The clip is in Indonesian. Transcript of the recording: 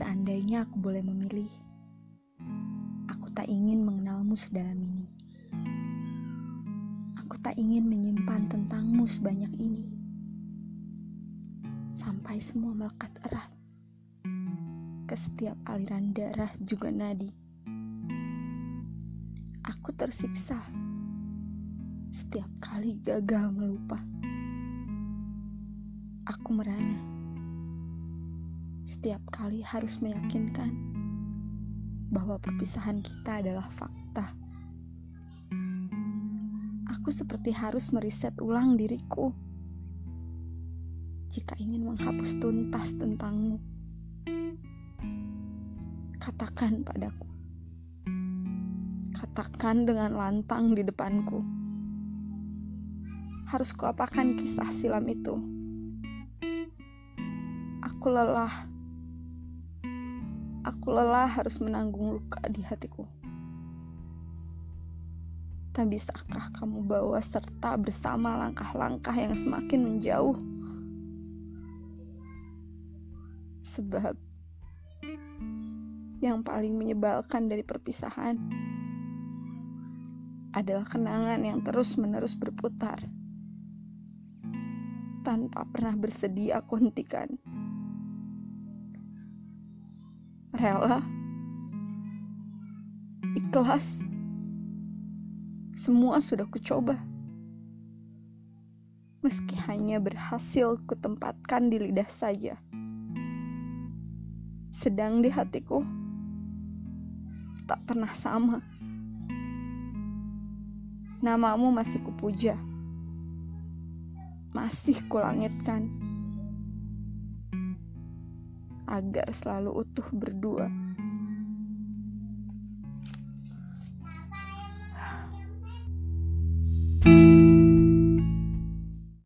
Seandainya aku boleh memilih, aku tak ingin mengenalmu sedalam ini. Aku tak ingin menyimpan tentangmu sebanyak ini. Sampai semua melekat erat ke setiap aliran darah juga nadi. Aku tersiksa setiap kali gagal melupa. Aku merana setiap kali harus meyakinkan bahwa perpisahan kita adalah fakta. Aku seperti harus meriset ulang diriku jika ingin menghapus tuntas tentangmu. Katakan padaku, katakan dengan lantang di depanku. Harus kuapakan kisah silam itu? Aku lelah Aku lelah harus menanggung luka di hatiku. Tak bisakah kamu bawa serta bersama langkah-langkah yang semakin menjauh? Sebab yang paling menyebalkan dari perpisahan adalah kenangan yang terus-menerus berputar tanpa pernah bersedia aku hentikan rela, ikhlas. Semua sudah kucoba. Meski hanya berhasil kutempatkan di lidah saja. Sedang di hatiku tak pernah sama. Namamu masih kupuja. Masih kulangitkan agar selalu utuh berdua.